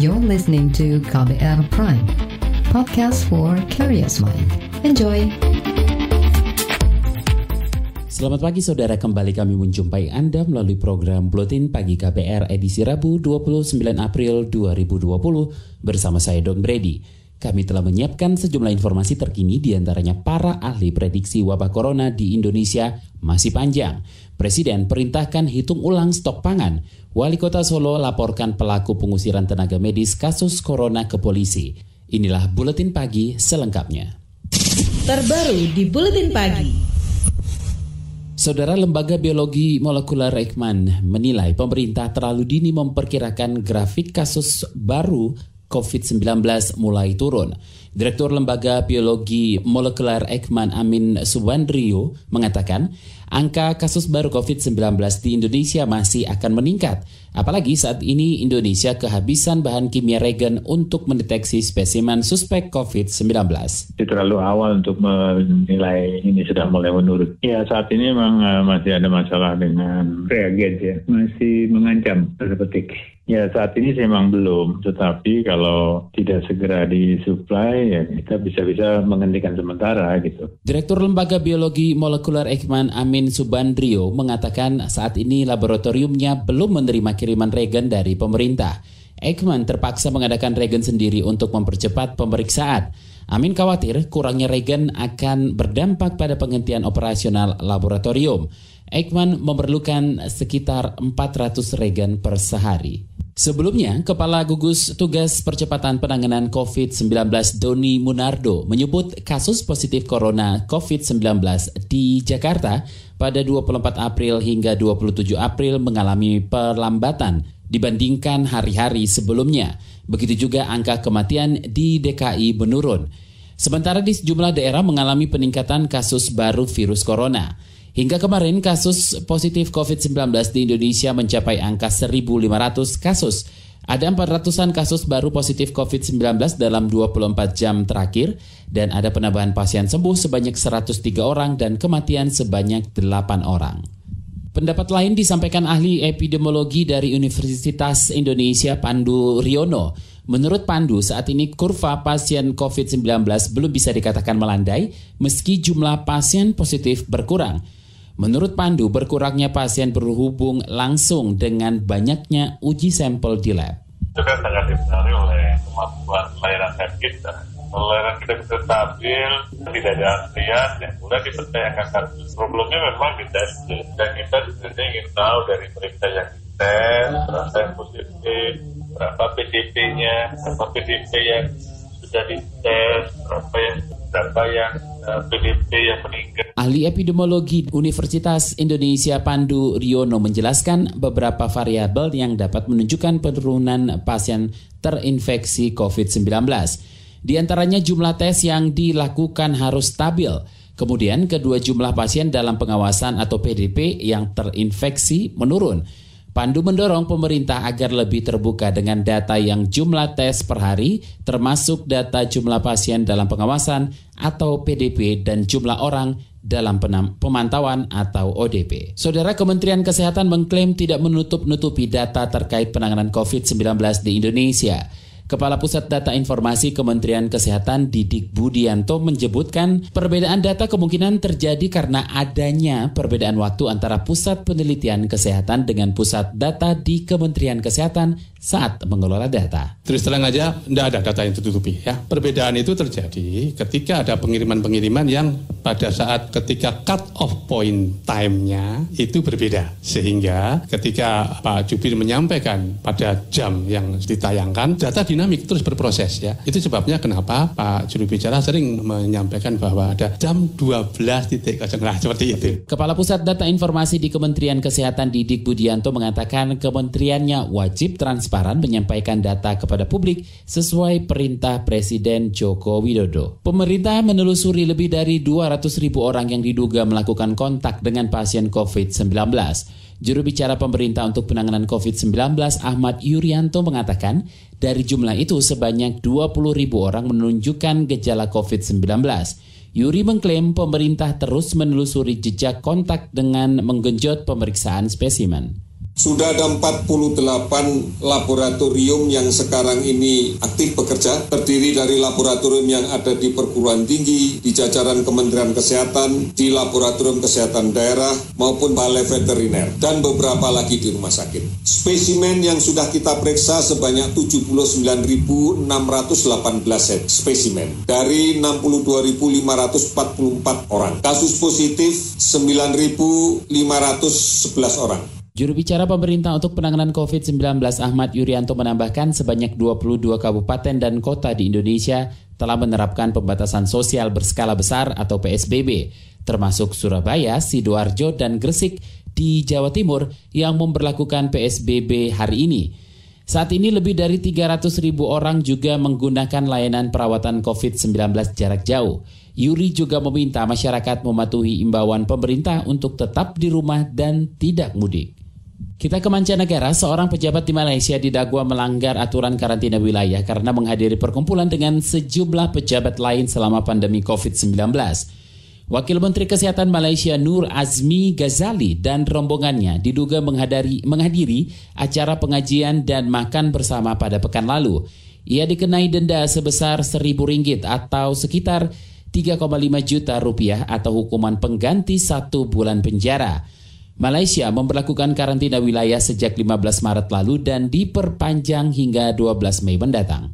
You're listening to KBR Prime, podcast for curious mind. Enjoy! Selamat pagi saudara, kembali kami menjumpai Anda melalui program Buletin Pagi KBR edisi Rabu 29 April 2020 bersama saya Don Brady. Kami telah menyiapkan sejumlah informasi terkini di antaranya para ahli prediksi wabah corona di Indonesia masih panjang. Presiden perintahkan hitung ulang stok pangan. Wali Kota Solo laporkan pelaku pengusiran tenaga medis kasus corona ke polisi. Inilah Buletin Pagi selengkapnya. Terbaru di Buletin Pagi. Saudara Lembaga Biologi Molekuler Eijkman menilai pemerintah terlalu dini memperkirakan grafik kasus baru COVID-19 mulai turun. Direktur Lembaga Biologi Molekuler Eijkman Amin Subandrio mengatakan angka kasus baru COVID-19 di Indonesia masih akan meningkat. Apalagi saat ini Indonesia kehabisan bahan kimia regen untuk mendeteksi spesimen suspek COVID-19. Itu terlalu awal untuk menilai ini sudah mulai menurun. Ya saat ini memang uh, masih ada masalah dengan reagen ya, masih mengancam seperti Ya saat ini sih memang belum, tetapi kalau tidak segera disuplai ya kita bisa-bisa menghentikan sementara gitu. Direktur Lembaga Biologi Molekuler Eijkman Amin Subandrio mengatakan saat ini laboratoriumnya belum menerima kiriman regen dari pemerintah. Eijkman terpaksa mengadakan regen sendiri untuk mempercepat pemeriksaan. Amin khawatir kurangnya regen akan berdampak pada penghentian operasional laboratorium. Eijkman memerlukan sekitar 400 regen per sehari. Sebelumnya, Kepala Gugus Tugas Percepatan Penanganan COVID-19 Doni Munardo menyebut kasus positif corona COVID-19 di Jakarta pada 24 April hingga 27 April mengalami perlambatan dibandingkan hari-hari sebelumnya. Begitu juga angka kematian di DKI menurun. Sementara di sejumlah daerah mengalami peningkatan kasus baru virus corona. Hingga kemarin kasus positif COVID-19 di Indonesia mencapai angka 1.500 kasus. Ada 400-an kasus baru positif COVID-19 dalam 24 jam terakhir dan ada penambahan pasien sembuh sebanyak 103 orang dan kematian sebanyak 8 orang. Pendapat lain disampaikan ahli epidemiologi dari Universitas Indonesia Pandu Riono. Menurut Pandu, saat ini kurva pasien COVID-19 belum bisa dikatakan melandai meski jumlah pasien positif berkurang. Menurut Pandu, berkurangnya pasien berhubung langsung dengan banyaknya uji sampel di lab. Itu kan sangat dipengaruhi oleh kemampuan layanan lab kita. Layanan kita bisa stabil, tidak ada antrian, ya mudah dipercayakan kasus. Problemnya memang di tes. Dan kita sebenarnya ingin tahu dari mereka yang tes, berapa yang positif, berapa PDP-nya, berapa PDP yang sudah dites, berapa yang berapa yang PDP yang meninggal. Ahli epidemiologi Universitas Indonesia Pandu Riono menjelaskan beberapa variabel yang dapat menunjukkan penurunan pasien terinfeksi COVID-19. Di antaranya jumlah tes yang dilakukan harus stabil. Kemudian kedua jumlah pasien dalam pengawasan atau PDP yang terinfeksi menurun. Pandu mendorong pemerintah agar lebih terbuka dengan data yang jumlah tes per hari, termasuk data jumlah pasien dalam pengawasan atau PDP dan jumlah orang dalam pemantauan atau ODP. Saudara Kementerian Kesehatan mengklaim tidak menutup-nutupi data terkait penanganan COVID-19 di Indonesia. Kepala Pusat Data Informasi Kementerian Kesehatan Didik Budianto menyebutkan perbedaan data kemungkinan terjadi karena adanya perbedaan waktu antara Pusat Penelitian Kesehatan dengan Pusat Data di Kementerian Kesehatan saat mengelola data. Terus terang aja, tidak ada data yang tertutupi. Ya. Perbedaan itu terjadi ketika ada pengiriman-pengiriman yang pada saat ketika cut off point time-nya itu berbeda. Sehingga ketika Pak Jubir menyampaikan pada jam yang ditayangkan, data di dinamik terus berproses ya. Itu sebabnya kenapa Pak juru bicara sering menyampaikan bahwa ada jam 12 titik kosong nah, seperti itu. Kepala Pusat Data Informasi di Kementerian Kesehatan Didik Budianto mengatakan kementeriannya wajib transparan menyampaikan data kepada publik sesuai perintah Presiden Joko Widodo. Pemerintah menelusuri lebih dari 200 ribu orang yang diduga melakukan kontak dengan pasien COVID-19. Juru bicara pemerintah untuk penanganan COVID-19 Ahmad Yuryanto mengatakan dari jumlah itu sebanyak 20 ribu orang menunjukkan gejala COVID-19. Yuri mengklaim pemerintah terus menelusuri jejak kontak dengan menggenjot pemeriksaan spesimen. Sudah ada 48 laboratorium yang sekarang ini aktif bekerja, terdiri dari laboratorium yang ada di perguruan tinggi, di jajaran Kementerian Kesehatan, di laboratorium kesehatan daerah, maupun balai veteriner, dan beberapa lagi di rumah sakit. Spesimen yang sudah kita periksa sebanyak 79.618 set spesimen dari 62.544 orang. Kasus positif 9.511 orang. Juru bicara pemerintah untuk penanganan COVID-19 Ahmad Yuryanto menambahkan sebanyak 22 kabupaten dan kota di Indonesia telah menerapkan pembatasan sosial berskala besar atau PSBB, termasuk Surabaya, Sidoarjo, dan Gresik di Jawa Timur yang memperlakukan PSBB hari ini. Saat ini lebih dari 300 ribu orang juga menggunakan layanan perawatan COVID-19 jarak jauh. Yuri juga meminta masyarakat mematuhi imbauan pemerintah untuk tetap di rumah dan tidak mudik. Kita ke mancanegara, seorang pejabat di Malaysia didakwa melanggar aturan karantina wilayah karena menghadiri perkumpulan dengan sejumlah pejabat lain selama pandemi COVID-19. Wakil Menteri Kesehatan Malaysia Nur Azmi Ghazali dan rombongannya diduga menghadiri, menghadiri acara pengajian dan makan bersama pada pekan lalu. Ia dikenai denda sebesar seribu ringgit atau sekitar 3,5 juta rupiah atau hukuman pengganti satu bulan penjara. Malaysia memperlakukan karantina wilayah sejak 15 Maret lalu dan diperpanjang hingga 12 Mei mendatang.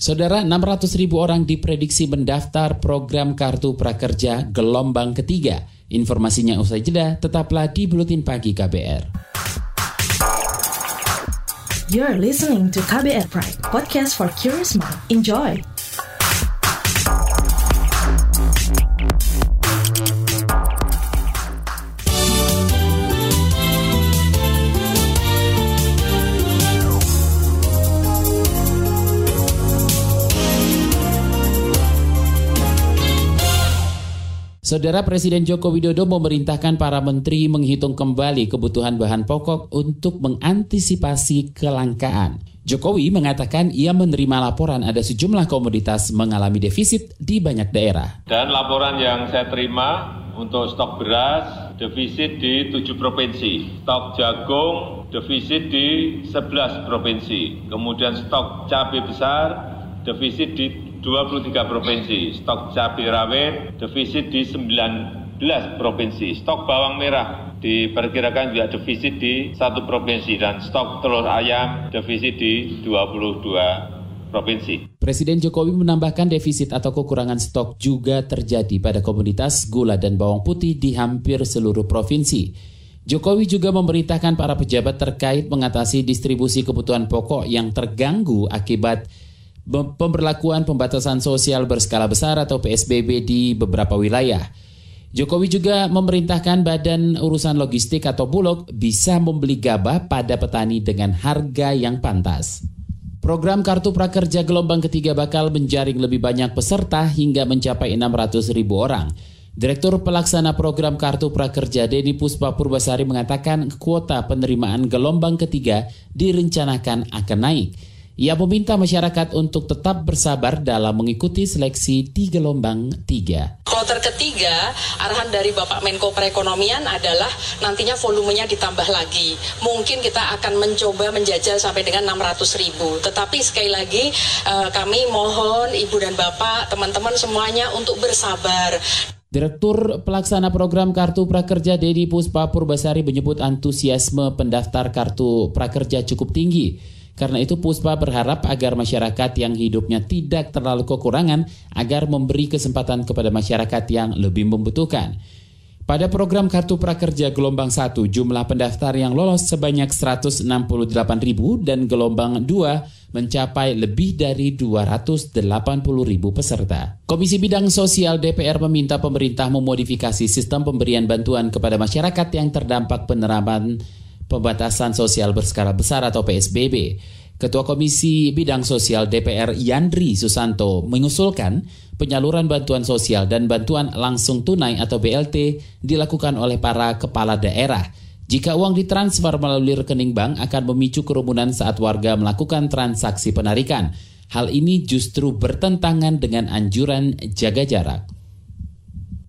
Saudara, 600 ribu orang diprediksi mendaftar program Kartu Prakerja gelombang ketiga. Informasinya usai jeda, tetaplah di Buletin Pagi KBR. You're listening to KBR Pride, podcast for curious mind. Enjoy! Saudara Presiden Joko Widodo memerintahkan para menteri menghitung kembali kebutuhan bahan pokok untuk mengantisipasi kelangkaan. Jokowi mengatakan ia menerima laporan ada sejumlah komoditas mengalami defisit di banyak daerah. Dan laporan yang saya terima untuk stok beras defisit di tujuh provinsi, stok jagung defisit di 11 provinsi, kemudian stok cabai besar defisit di 23 provinsi, stok cabai rawit defisit di 19 provinsi, stok bawang merah diperkirakan juga defisit di satu provinsi dan stok telur ayam defisit di 22 provinsi. Presiden Jokowi menambahkan defisit atau kekurangan stok juga terjadi pada komoditas gula dan bawang putih di hampir seluruh provinsi. Jokowi juga memerintahkan para pejabat terkait mengatasi distribusi kebutuhan pokok yang terganggu akibat pemberlakuan pembatasan sosial berskala besar atau PSBB di beberapa wilayah. Jokowi juga memerintahkan Badan Urusan Logistik atau Bulog bisa membeli gabah pada petani dengan harga yang pantas. Program Kartu Prakerja gelombang ketiga bakal menjaring lebih banyak peserta hingga mencapai 600 ribu orang. Direktur Pelaksana Program Kartu Prakerja Dedi Puspa Purbasari mengatakan kuota penerimaan gelombang ketiga direncanakan akan naik. Ia meminta masyarakat untuk tetap bersabar dalam mengikuti seleksi di gelombang tiga. Kloter ketiga, arahan dari Bapak Menko Perekonomian adalah nantinya volumenya ditambah lagi. Mungkin kita akan mencoba menjajal sampai dengan 600 ribu. Tetapi sekali lagi eh, kami mohon Ibu dan Bapak, teman-teman semuanya untuk bersabar. Direktur Pelaksana Program Kartu Prakerja Dedi Puspa Purbasari menyebut antusiasme pendaftar Kartu Prakerja cukup tinggi. Karena itu Puspa berharap agar masyarakat yang hidupnya tidak terlalu kekurangan agar memberi kesempatan kepada masyarakat yang lebih membutuhkan. Pada program Kartu Prakerja gelombang 1, jumlah pendaftar yang lolos sebanyak 168 ribu dan gelombang 2 mencapai lebih dari 280 ribu peserta. Komisi Bidang Sosial DPR meminta pemerintah memodifikasi sistem pemberian bantuan kepada masyarakat yang terdampak penerapan pembatasan sosial berskala besar atau PSBB. Ketua Komisi Bidang Sosial DPR Yandri Susanto mengusulkan penyaluran bantuan sosial dan bantuan langsung tunai atau BLT dilakukan oleh para kepala daerah. Jika uang ditransfer melalui rekening bank akan memicu kerumunan saat warga melakukan transaksi penarikan. Hal ini justru bertentangan dengan anjuran jaga jarak.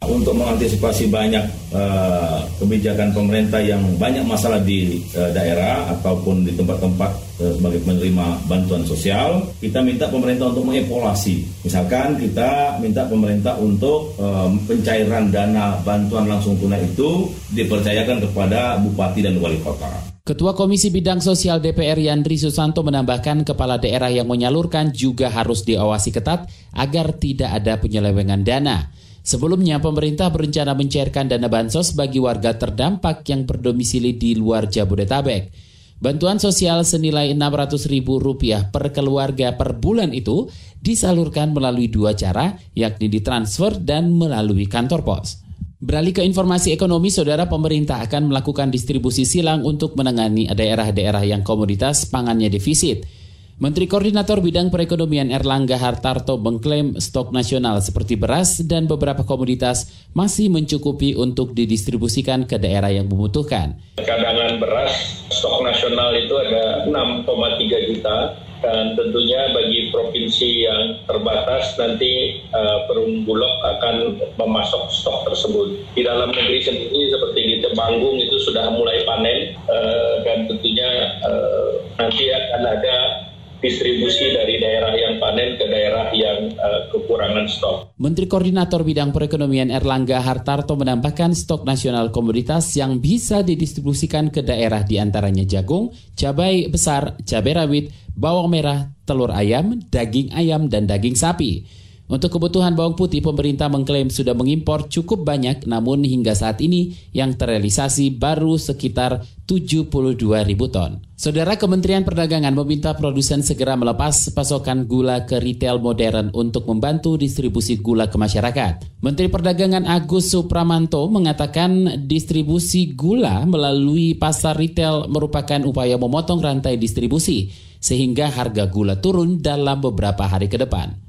Untuk mengantisipasi banyak uh, kebijakan pemerintah yang banyak masalah di uh, daerah ataupun di tempat-tempat uh, sebagai penerima bantuan sosial, kita minta pemerintah untuk mengevaluasi. Misalkan kita minta pemerintah untuk uh, pencairan dana bantuan langsung tunai itu dipercayakan kepada bupati dan wali kota. Ketua Komisi Bidang Sosial DPR Yandri Susanto menambahkan kepala daerah yang menyalurkan juga harus diawasi ketat agar tidak ada penyelewengan dana. Sebelumnya, pemerintah berencana mencairkan dana bansos bagi warga terdampak yang berdomisili di luar Jabodetabek. Bantuan sosial senilai Rp600.000 per keluarga per bulan itu disalurkan melalui dua cara, yakni ditransfer dan melalui kantor pos. Beralih ke informasi ekonomi, saudara pemerintah akan melakukan distribusi silang untuk menangani daerah-daerah yang komoditas pangannya defisit. Menteri Koordinator Bidang Perekonomian Erlangga Hartarto mengklaim stok nasional seperti beras dan beberapa komoditas masih mencukupi untuk didistribusikan ke daerah yang membutuhkan. Cadangan beras stok nasional itu ada 6,3 juta dan tentunya bagi provinsi yang terbatas nanti uh, Perum Bulog akan memasok stok tersebut. Di dalam negeri sendiri seperti di Temanggung itu sudah mulai panen uh, dan tentunya uh, nanti akan ada distribusi dari daerah yang panen ke daerah yang uh, kekurangan stok. Menteri Koordinator Bidang Perekonomian Erlangga Hartarto menambahkan stok nasional komoditas yang bisa didistribusikan ke daerah di antaranya jagung, cabai besar, cabai rawit, bawang merah, telur ayam, daging ayam, dan daging sapi. Untuk kebutuhan bawang putih, pemerintah mengklaim sudah mengimpor cukup banyak, namun hingga saat ini yang terrealisasi baru sekitar 72 ribu ton. Saudara Kementerian Perdagangan meminta produsen segera melepas pasokan gula ke retail modern untuk membantu distribusi gula ke masyarakat. Menteri Perdagangan Agus Supramanto mengatakan distribusi gula melalui pasar retail merupakan upaya memotong rantai distribusi sehingga harga gula turun dalam beberapa hari ke depan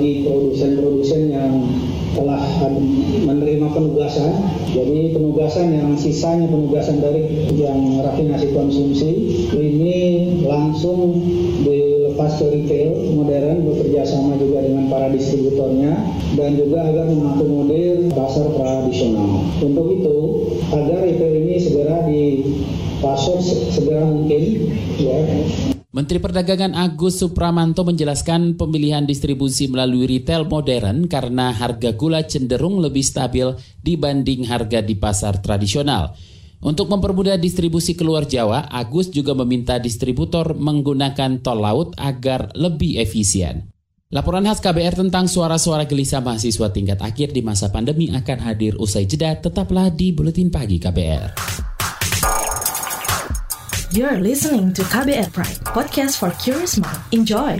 bagi produsen-produsen yang telah menerima penugasan. Jadi penugasan yang sisanya penugasan dari yang rafinasi konsumsi ini langsung dilepas ke retail modern bekerja sama juga dengan para distributornya dan juga agar mengakomodir pasar tradisional. Untuk itu agar retail ini segera dipasok segera mungkin ya Menteri Perdagangan Agus Supramanto menjelaskan pemilihan distribusi melalui retail modern karena harga gula cenderung lebih stabil dibanding harga di pasar tradisional. Untuk mempermudah distribusi keluar Jawa, Agus juga meminta distributor menggunakan tol laut agar lebih efisien. Laporan khas KBR tentang suara-suara gelisah mahasiswa tingkat akhir di masa pandemi akan hadir usai jeda. Tetaplah di Buletin Pagi KBR. You're listening to KBR Pride, podcast for curious mind. Enjoy!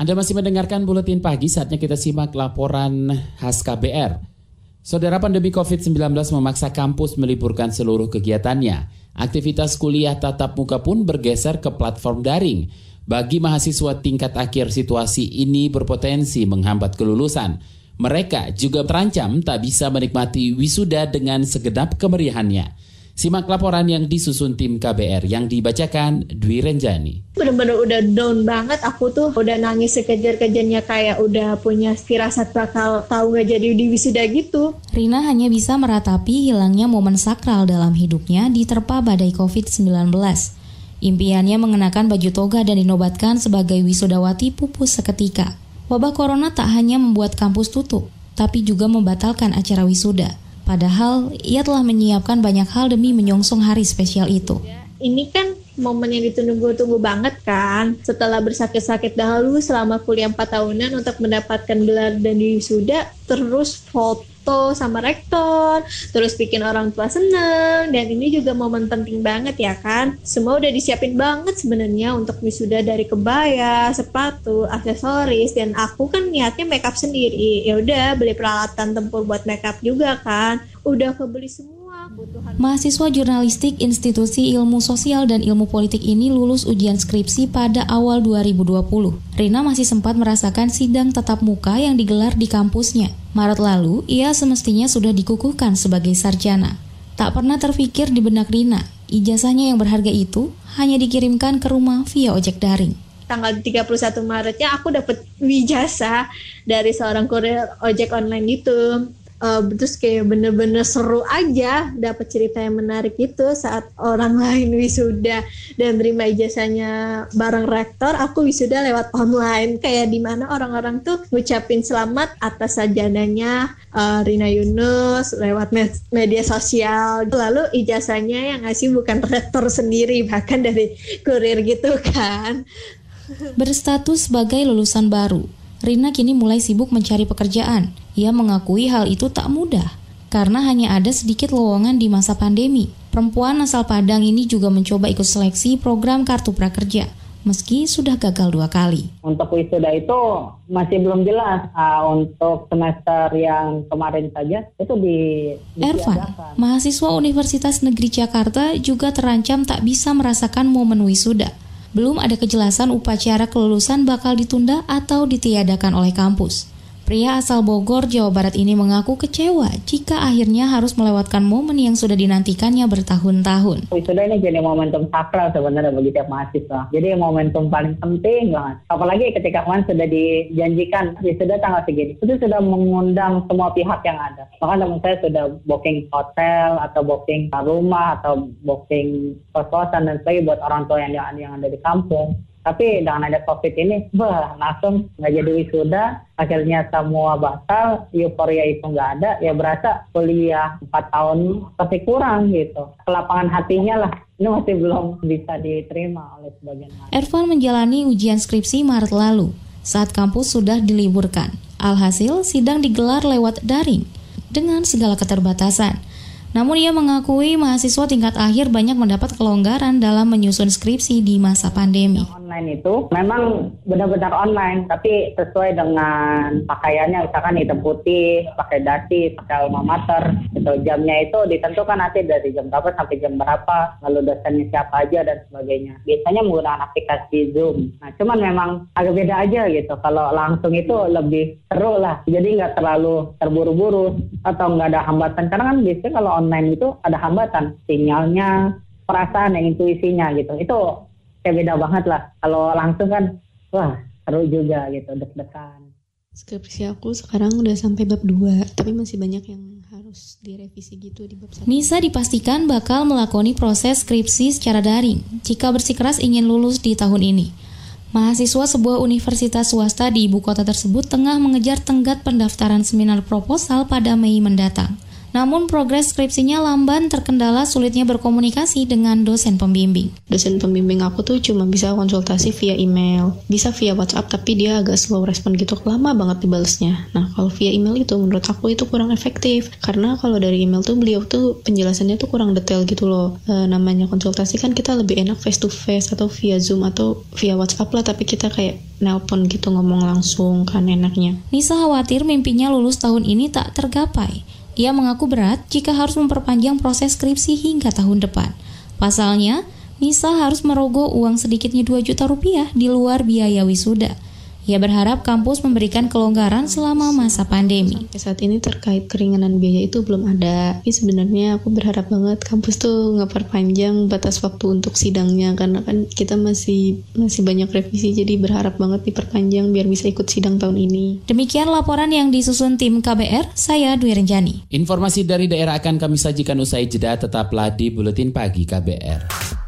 Anda masih mendengarkan buletin pagi, saatnya kita simak laporan khas KBR. Saudara pandemi COVID-19 memaksa kampus meliburkan seluruh kegiatannya. Aktivitas kuliah tatap muka pun bergeser ke platform daring. Bagi mahasiswa tingkat akhir situasi ini berpotensi menghambat kelulusan. Mereka juga terancam tak bisa menikmati wisuda dengan segenap kemeriahannya. Simak laporan yang disusun tim KBR yang dibacakan Dwi Renjani. Bener-bener udah down banget aku tuh udah nangis sekejar-kejarnya kayak udah punya firasat bakal tahu gak jadi di wisuda gitu. Rina hanya bisa meratapi hilangnya momen sakral dalam hidupnya diterpa badai COVID-19. Impiannya mengenakan baju toga dan dinobatkan sebagai wisudawati pupus seketika. Wabah corona tak hanya membuat kampus tutup, tapi juga membatalkan acara wisuda. Padahal ia telah menyiapkan banyak hal demi menyongsong hari spesial itu. Ini kan momen yang ditunggu-tunggu banget kan. Setelah bersakit-sakit dahulu selama kuliah 4 tahunan untuk mendapatkan gelar dan wisuda, terus foto foto sama rektor, terus bikin orang tua seneng, dan ini juga momen penting banget ya kan. Semua udah disiapin banget sebenarnya untuk wisuda dari kebaya, sepatu, aksesoris, dan aku kan niatnya makeup sendiri. Ya udah beli peralatan tempur buat makeup juga kan. Udah kebeli semua Mahasiswa jurnalistik Institusi Ilmu Sosial dan Ilmu Politik ini lulus ujian skripsi pada awal 2020. Rina masih sempat merasakan sidang tatap muka yang digelar di kampusnya. Maret lalu, ia semestinya sudah dikukuhkan sebagai sarjana. Tak pernah terfikir di benak Rina, ijazahnya yang berharga itu hanya dikirimkan ke rumah via ojek daring tanggal 31 Maretnya aku dapat wijasa dari seorang kurir ojek online itu uh, terus kayak bener-bener seru aja dapat cerita yang menarik itu saat orang lain wisuda dan terima ijazahnya bareng rektor aku wisuda lewat online. Kayak di mana orang-orang tuh ngucapin selamat atas sajananya uh, Rina Yunus lewat med media sosial. Lalu ijazahnya yang ngasih bukan rektor sendiri bahkan dari kurir gitu kan. Berstatus sebagai lulusan baru Rina kini mulai sibuk mencari pekerjaan. Ia mengakui hal itu tak mudah karena hanya ada sedikit lowongan di masa pandemi. Perempuan asal Padang ini juga mencoba ikut seleksi program Kartu Prakerja meski sudah gagal dua kali. Untuk wisuda itu masih belum jelas. Uh, untuk semester yang kemarin saja itu di Ervan, mahasiswa Universitas Negeri Jakarta juga terancam tak bisa merasakan momen wisuda belum ada kejelasan upacara kelulusan bakal ditunda atau ditiadakan oleh kampus. Pria asal Bogor, Jawa Barat ini mengaku kecewa jika akhirnya harus melewatkan momen yang sudah dinantikannya bertahun-tahun. Wisuda ini jadi momentum sakral sebenarnya bagi tiap mahasiswa. Jadi momentum paling penting banget. Apalagi ketika kemarin sudah dijanjikan wisuda tanggal segini. Itu sudah mengundang semua pihak yang ada. Bahkan teman saya sudah booking hotel atau booking rumah atau booking kos-kosan dan sebagainya buat orang tua yang ada di kampung. Tapi dengan ada COVID ini, bah, langsung nggak jadi wisuda, akhirnya semua batal, euforia itu nggak ada, ya berasa kuliah 4 tahun pasti kurang gitu. Kelapangan hatinya lah, ini masih belum bisa diterima oleh sebagian mahasiswa. Ervan menjalani ujian skripsi Maret lalu, saat kampus sudah diliburkan. Alhasil, sidang digelar lewat daring, dengan segala keterbatasan. Namun ia mengakui mahasiswa tingkat akhir banyak mendapat kelonggaran dalam menyusun skripsi di masa pandemi. Online itu memang benar-benar online, tapi sesuai dengan pakaiannya, misalkan hitam putih, pakai dasi, pakai alma mater, itu jamnya itu ditentukan nanti dari jam berapa sampai jam berapa, lalu dosennya siapa aja dan sebagainya. Biasanya menggunakan aplikasi Zoom. Nah, cuman memang agak beda aja gitu. Kalau langsung itu lebih seru lah, jadi nggak terlalu terburu-buru atau nggak ada hambatan. Karena kan biasanya kalau online itu ada hambatan sinyalnya perasaan dan intuisinya gitu itu kayak beda banget lah. Kalau langsung kan wah seru juga gitu deg-degan. Skripsi aku sekarang udah sampai bab 2 tapi masih banyak yang harus direvisi gitu di bab 1 Nisa dipastikan bakal melakoni proses skripsi secara daring jika bersikeras ingin lulus di tahun ini. Mahasiswa sebuah universitas swasta di ibu kota tersebut tengah mengejar tenggat pendaftaran seminar proposal pada Mei mendatang. Namun progres skripsinya lamban terkendala sulitnya berkomunikasi dengan dosen pembimbing. Dosen pembimbing aku tuh cuma bisa konsultasi via email, bisa via WhatsApp tapi dia agak slow respon gitu, lama banget dibalesnya. Nah kalau via email itu menurut aku itu kurang efektif karena kalau dari email tuh beliau tuh penjelasannya tuh kurang detail gitu loh. E, namanya konsultasi kan kita lebih enak face to face atau via Zoom atau via WhatsApp lah tapi kita kayak nelpon gitu ngomong langsung kan enaknya. Nisa khawatir mimpinya lulus tahun ini tak tergapai ia mengaku berat jika harus memperpanjang proses skripsi hingga tahun depan. Pasalnya, Nisa harus merogoh uang sedikitnya 2 juta rupiah di luar biaya wisuda. Ia berharap kampus memberikan kelonggaran selama masa pandemi. Sampai saat ini terkait keringanan biaya itu belum ada. Tapi sebenarnya aku berharap banget kampus tuh ngeperpanjang batas waktu untuk sidangnya karena kan kita masih masih banyak revisi jadi berharap banget diperpanjang biar bisa ikut sidang tahun ini. Demikian laporan yang disusun tim KBR, saya Dwi Renjani. Informasi dari daerah akan kami sajikan usai jeda tetaplah di Buletin Pagi KBR.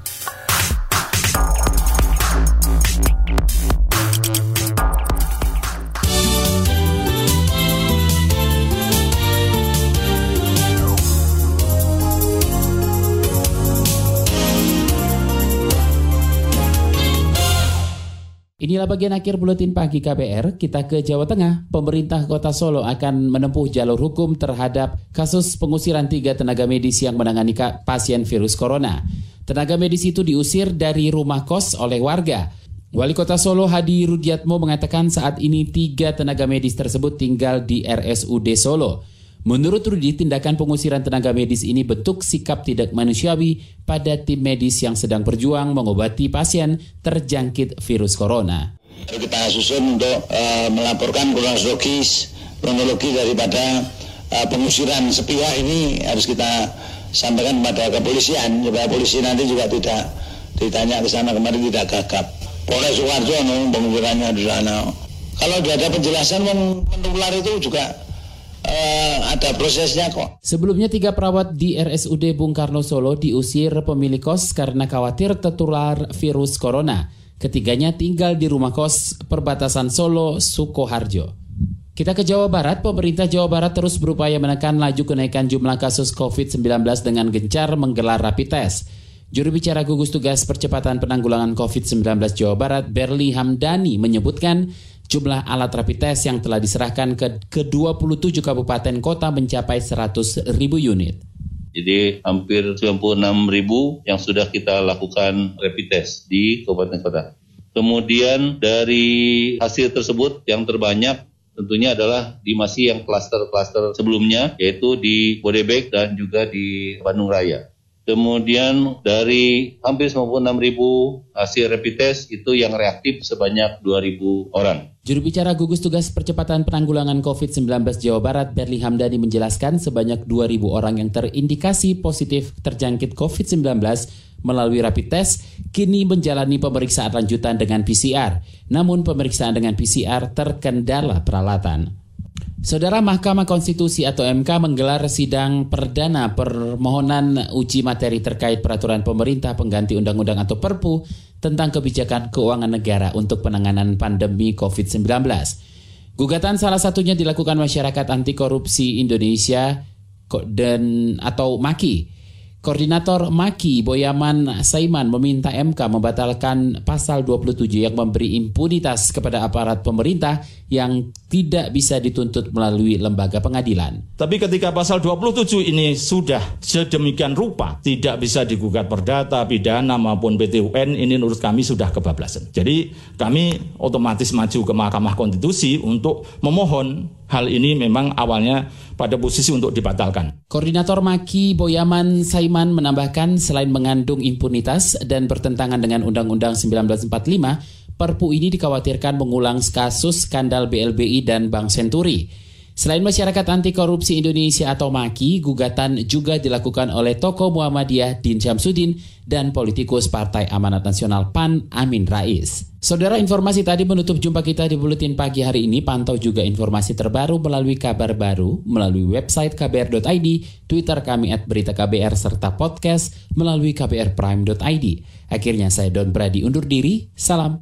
Inilah bagian akhir buletin pagi KBR. Kita ke Jawa Tengah. Pemerintah Kota Solo akan menempuh jalur hukum terhadap kasus pengusiran tiga tenaga medis yang menangani pasien virus corona. Tenaga medis itu diusir dari rumah kos oleh warga. Wali Kota Solo Hadi Rudiatmo mengatakan saat ini tiga tenaga medis tersebut tinggal di RSUD Solo. Menurut Rudi, tindakan pengusiran tenaga medis ini bentuk sikap tidak manusiawi pada tim medis yang sedang berjuang mengobati pasien terjangkit virus corona. Kita susun untuk uh, melaporkan kronologis kronologi daripada uh, pengusiran sepihak ini harus kita sampaikan kepada kepolisian supaya polisi nanti juga tidak ditanya ke sana kemarin tidak gagap. Polres Sukarjo no, pengusirannya di sana. Kalau tidak ada penjelasan menular itu juga uh, ada prosesnya kok. Sebelumnya tiga perawat di RSUD Bung Karno Solo diusir pemilik kos karena khawatir tertular virus corona. Ketiganya tinggal di rumah kos perbatasan Solo, Sukoharjo. Kita ke Jawa Barat, pemerintah Jawa Barat terus berupaya menekan laju kenaikan jumlah kasus COVID-19 dengan gencar menggelar rapid test. Juru bicara gugus tugas percepatan penanggulangan COVID-19 Jawa Barat, Berli Hamdani, menyebutkan Jumlah alat rapid test yang telah diserahkan ke ke-27 kabupaten kota mencapai 100 ribu unit. Jadi hampir 96 ribu yang sudah kita lakukan rapid test di kabupaten kota. Kemudian dari hasil tersebut yang terbanyak tentunya adalah di masih yang klaster-klaster sebelumnya yaitu di Bodebek dan juga di Bandung Raya. Kemudian dari hampir 96 ribu hasil rapid test itu yang reaktif sebanyak 2 ribu orang. Juru bicara gugus tugas percepatan penanggulangan COVID-19 Jawa Barat, Berli Hamdani menjelaskan sebanyak 2 ribu orang yang terindikasi positif terjangkit COVID-19 melalui rapid test kini menjalani pemeriksaan lanjutan dengan PCR. Namun pemeriksaan dengan PCR terkendala peralatan. Saudara Mahkamah Konstitusi atau MK menggelar sidang perdana permohonan uji materi terkait peraturan pemerintah pengganti undang-undang atau Perpu tentang kebijakan keuangan negara untuk penanganan pandemi COVID-19. Gugatan salah satunya dilakukan masyarakat anti korupsi Indonesia dan atau MAKI Koordinator Maki Boyaman Saiman meminta MK membatalkan pasal 27 yang memberi impunitas kepada aparat pemerintah yang tidak bisa dituntut melalui lembaga pengadilan. Tapi ketika pasal 27 ini sudah sedemikian rupa tidak bisa digugat perdata, pidana maupun PTUN ini menurut kami sudah kebablasan. Jadi kami otomatis maju ke Mahkamah Konstitusi untuk memohon hal ini memang awalnya pada posisi untuk dibatalkan. Koordinator Maki Boyaman Saiman menambahkan selain mengandung impunitas dan bertentangan dengan Undang-Undang 1945, Perpu ini dikhawatirkan mengulang kasus skandal BLBI dan Bank Senturi. Selain masyarakat anti korupsi Indonesia atau MAKI, gugatan juga dilakukan oleh tokoh Muhammadiyah Din Syamsuddin dan politikus Partai Amanat Nasional PAN Amin Rais. Saudara informasi tadi menutup jumpa kita di Buletin Pagi hari ini. Pantau juga informasi terbaru melalui kabar baru, melalui website kbr.id, Twitter kami at berita KBR, serta podcast melalui kbrprime.id. Akhirnya saya Don Brady undur diri. Salam.